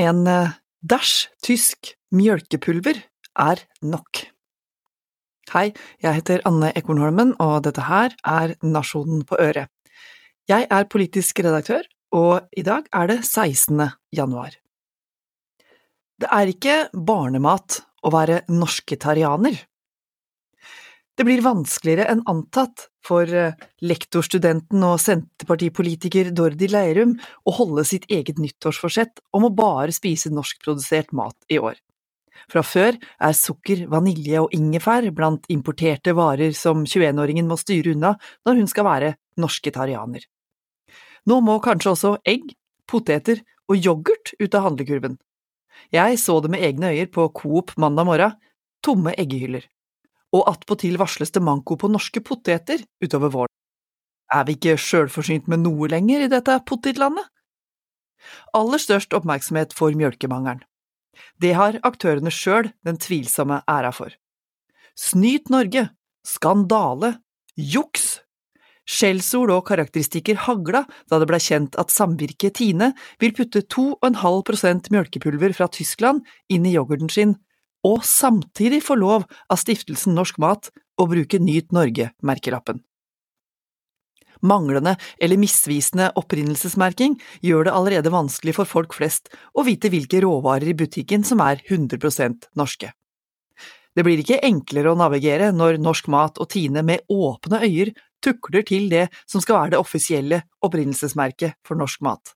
En eh, dæsj tysk mjølkepulver er nok. Hei, jeg heter Anne Ekornholmen, og dette her er Nasjonen på øret. Jeg er politisk redaktør, og i dag er det 16. januar. Det er ikke barnemat å være norsketarianer. Det blir vanskeligere enn antatt for eh, lektorstudenten og senterpartipolitiker Dordi Leirum å holde sitt eget nyttårsforsett om å bare spise norskprodusert mat i år. Fra før er sukker, vanilje og ingefær blant importerte varer som 21-åringen må styre unna når hun skal være norsketarianer. Nå må kanskje også egg, poteter og yoghurt ut av handlekurven. Jeg så det med egne øyer på Coop mandag morgen, tomme eggehyller. Og attpåtil varsles det manko på norske poteter utover våren. Er vi ikke sjølforsynt med noe lenger i dette potetlandet? Aller størst oppmerksomhet får mjølkemangelen. Det har aktørene sjøl den tvilsomme æra for. Snyt Norge, skandale, juks! Skjellsord og karakteristikker hagla da det blei kjent at samvirket Tine vil putte 2,5% mjølkepulver fra Tyskland inn i yoghurten sin, og samtidig få lov av stiftelsen Norsk Mat å bruke Nyt Norge-merkelappen. Manglende eller misvisende opprinnelsesmerking gjør det allerede vanskelig for folk flest å vite hvilke råvarer i butikken som er 100% norske. Det blir ikke enklere å navigere når Norsk Mat og Tine med åpne øyer tukler til det som skal være det offisielle opprinnelsesmerket for norsk mat.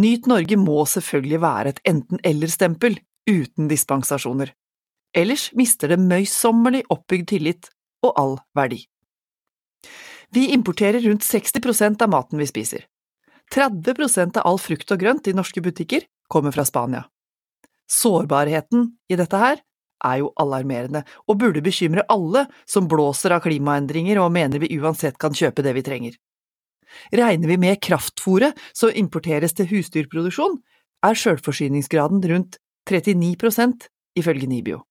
Nyt Norge må selvfølgelig være et enten-eller-stempel, uten dispensasjoner. Ellers mister det møysommelig oppbygd tillit og all verdi. Vi importerer rundt 60% av maten vi spiser. 30% av all frukt og grønt i norske butikker kommer fra Spania. Sårbarheten i dette her er jo alarmerende, og burde bekymre alle som blåser av klimaendringer og mener vi uansett kan kjøpe det vi trenger. Regner vi med kraftfôret som importeres til husdyrproduksjon, er sjølforsyningsgraden rundt 39% ifølge Nibio.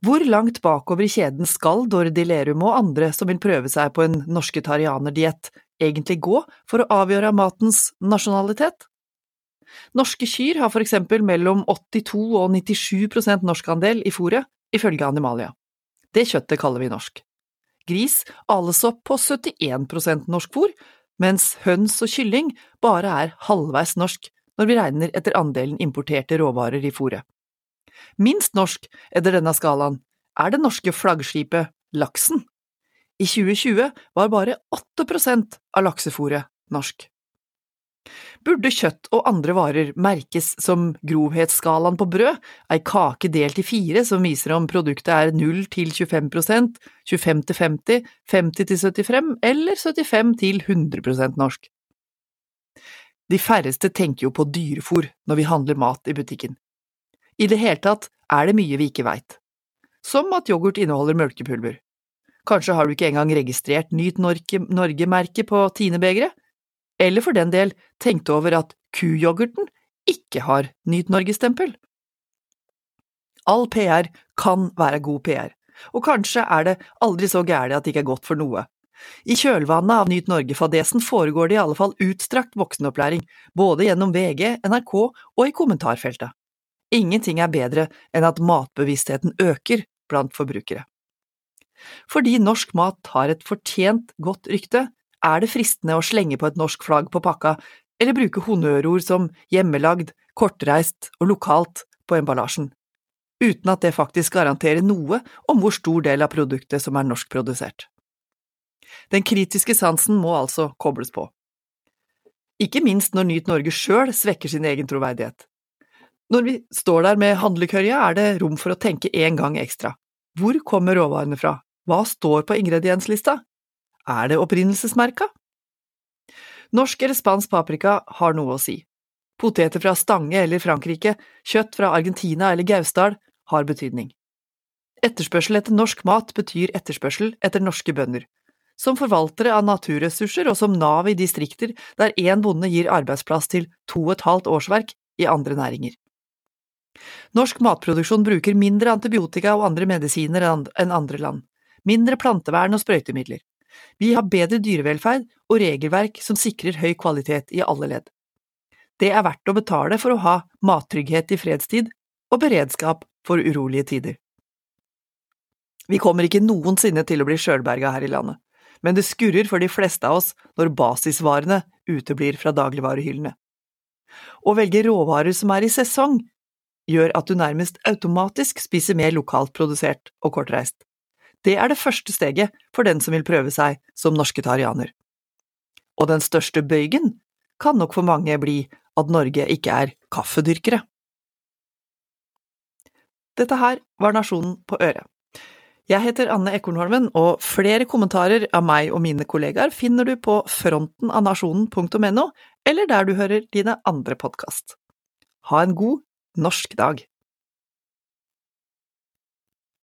Hvor langt bakover i kjeden skal Dordi Lerum og andre som vil prøve seg på en norsketarianerdiett, egentlig gå for å avgjøre matens nasjonalitet? Norske kyr har for eksempel mellom 82 og 97% norskandel i fôret, ifølge Animalia. Det kjøttet kaller vi norsk. Gris ales opp på 71% norsk fôr, mens høns og kylling bare er halvveis norsk når vi regner etter andelen importerte råvarer i fôret. Minst norsk etter denne skalaen er det norske flaggskipet laksen. I 2020 var bare 8% av laksefôret norsk. Burde kjøtt og andre varer merkes som grovhetsskalaen på brød, ei kake delt i fire som viser om produktet er 0 til 25% 25 til 50, 50 til 75 eller 75 til 100% norsk? De færreste tenker jo på dyrefòr når vi handler mat i butikken. I det hele tatt er det mye vi ikke veit. Som at yoghurt inneholder mjølkepulver. Kanskje har du ikke engang registrert Nyt Norge-merket på Tine-begeret? eller for den del tenkte over at kuyoghurten ikke har Nyt Norge-stempel. All PR kan være god PR, og kanskje er det aldri så gærent at det ikke er godt for noe. I kjølvannet av Nyt Norge-fadesen foregår det i alle fall utstrakt voksenopplæring, både gjennom VG, NRK og i kommentarfeltet. Ingenting er bedre enn at matbevisstheten øker blant forbrukere. Fordi norsk mat har et fortjent godt rykte, er det fristende å slenge på et norsk flagg på pakka, eller bruke honnørord som hjemmelagd, kortreist og lokalt på emballasjen, uten at det faktisk garanterer noe om hvor stor del av produktet som er norskprodusert. Den kritiske sansen må altså kobles på. Ikke minst når Nyt Norge sjøl svekker sin egen troverdighet. Når vi står der med handlekørja, er det rom for å tenke en gang ekstra. Hvor kommer råvarene fra? Hva står på ingredienslista? Er det opprinnelsesmerka? Norsk eller spansk paprika har noe å si. Poteter fra Stange eller Frankrike, kjøtt fra Argentina eller Gausdal har betydning. Etterspørsel etter norsk mat betyr etterspørsel etter norske bønder, som forvaltere av naturressurser og som nav i distrikter der én bonde gir arbeidsplass til to og et halvt årsverk i andre næringer. Norsk matproduksjon bruker mindre antibiotika og andre medisiner enn andre land, mindre plantevern og sprøytemidler. Vi har bedre dyrevelferd og regelverk som sikrer høy kvalitet i alle ledd. Det er verdt å betale for å ha mattrygghet i fredstid og beredskap for urolige tider. Vi kommer ikke noensinne til å bli sjølberga her i landet, men det skurrer for de fleste av oss når basisvarene uteblir fra dagligvarehyllene. Å velge råvarer som er i sesong, gjør at du nærmest automatisk spiser mer lokalt produsert og kortreist. Det er det første steget for den som vil prøve seg som norsketarianer. Og den største bøygen kan nok for mange bli at Norge ikke er kaffedyrkere. Dette her var Nasjonen på øret. Jeg heter Anne Ekornholmen, og flere kommentarer av meg og mine kollegaer finner du på frontenavnasjonen.no, eller der du hører dine andre podkast. Ha en god norsk dag!